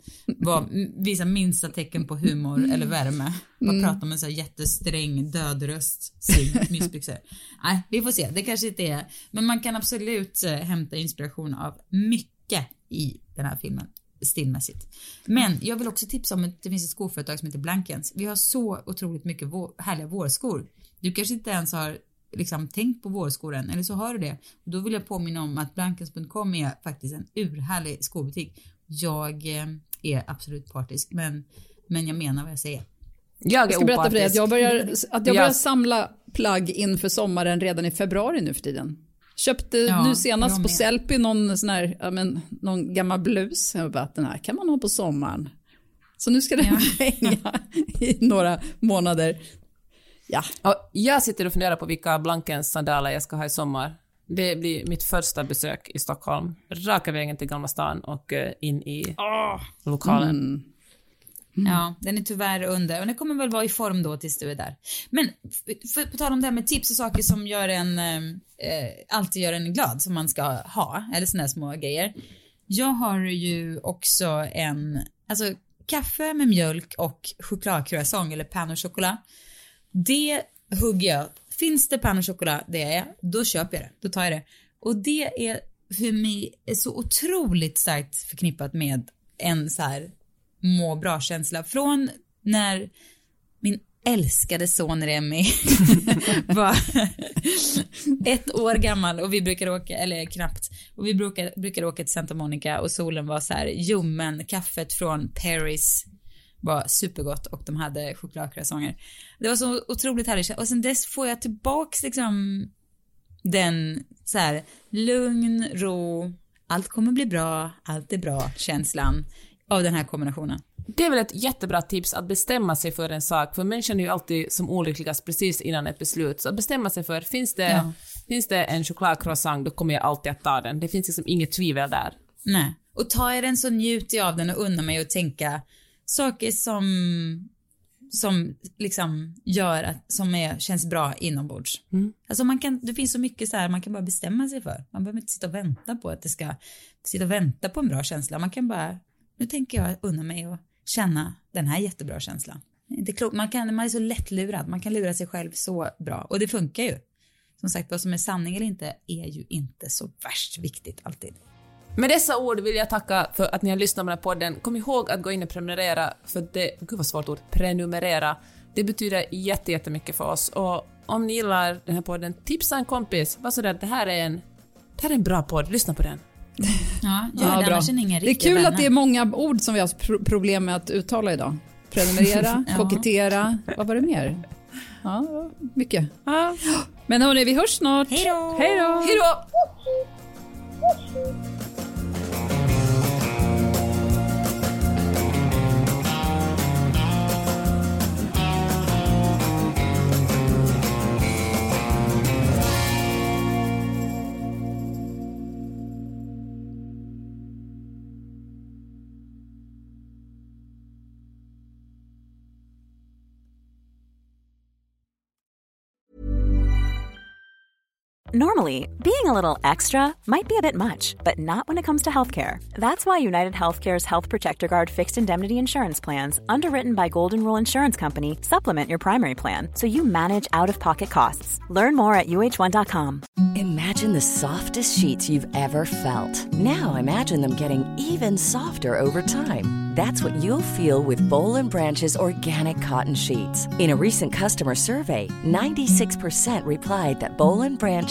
visa minsta tecken på humor eller värme. Bara prata med en så här jättesträng dödröst, cigg, mysbyxor. Nej, vi får se. Det kanske inte är. Men man kan absolut eh, hämta inspiration av mycket i den här filmen stilmässigt. Men jag vill också tipsa om att det finns ett skoföretag som heter Blankens. Vi har så otroligt mycket vår, härliga vårskor. Du kanske inte ens har liksom tänkt på vårskor än, eller så har du det. Och då vill jag påminna om att blankens.com är faktiskt en urhärlig skobutik. Jag eh, är absolut partisk, men, men jag menar vad jag säger. Jag Jag ska berätta för dig att jag börjar, att jag börjar Ja. samla plagg inför sommaren redan i februari nu för tiden. Köpte Ja, nu senast på. Sellpy någon sån här, ja, men, någon gammal blus. Jag bara, den här kan man ha på sommaren. Så nu ska det hänga i några månader. Ja. Och jag sitter och funderar på vilka Blankens sandaler jag ska ha i sommar. Det blir mitt första besök i Stockholm. Raka vägen till Gamla stan och eh, in i lokalen. Mm. Mm. Ja, den är tyvärr under och den kommer väl vara i form då tills du är där. Men för, på tal om det här med tips och saker som gör en, eh, eh alltid gör en glad som man ska ha, eller sådana här små grejer. Jag har ju också en, alltså kaffe med mjölk och chokladcroissant eller pain au chocolat. Det hugger jag. Finns det pain au chocolat, det är då köper jag det. Då tar jag det. Och det är för mig är så otroligt starkt förknippat med en så här må bra-känsla. Från när min älskade son Remi var ett år gammal och vi brukade åka, eller knappt, och vi brukade, brukade åka till Santa Monica och solen var så här ljummen, kaffet från Paris var supergott och de hade chokladcroissanter. Det var så otroligt härligt och sen dess får jag tillbaks liksom den så här lugn, ro, allt kommer bli bra, allt är bra känslan av den här kombinationen. Det är väl ett jättebra tips att bestämma sig för en sak, för människan är ju alltid som olyckligast precis innan ett beslut. Så att bestämma sig för, finns det, Ja. finns det en chokladcroissant, då kommer jag alltid att ta den. Det finns liksom inget tvivel där. Nej. Och tar jag den så njuter jag av den och unnar mig att tänka saker som, som liksom gör att, som är, känns bra inombords. Alltså man kan, det finns så mycket så här man kan bara bestämma sig för. Man behöver inte sitta och vänta på att det ska, sitta och vänta på en bra känsla. Man kan bara, nu tänker jag unna mig att känna den här jättebra känslan. Inte klokt, man, kan, man är så lättlurad, man kan lura sig själv så bra och det funkar ju. Som sagt, vad som är sanning eller inte är ju inte så värst viktigt alltid. Med dessa ord vill jag tacka för att ni har lyssnat på den här podden. Kom ihåg att gå in och prenumerera, för det... Gud vad svårt ord. Prenumerera. Det betyder jätte, jättemycket för oss. Och om ni gillar den här podden, tipsa en kompis. Var sådär, det här är en... Det här är en bra podd, lyssna på den. Ja, gör det, annars är Det är kul vänner. att det är många ord som vi har pro- problem med att uttala idag. Prenumerera, Ja. kokettera, vad var det mer? Ja, mycket. Men hörni, vi hörs snart. Då! Hej då! Normally, being a little extra might be a bit much, but not when it comes to healthcare. That's why United Healthcare's Health Protector Guard fixed indemnity insurance plans, underwritten by Golden Rule Insurance Company, supplement your primary plan so you manage out of pocket costs. Learn more at uh1.com. Imagine the softest sheets you've ever felt. Now imagine them getting even softer over time. That's what you'll feel with Bowl and Branch's organic cotton sheets. In a recent customer survey, 96% replied that Bowl and Branch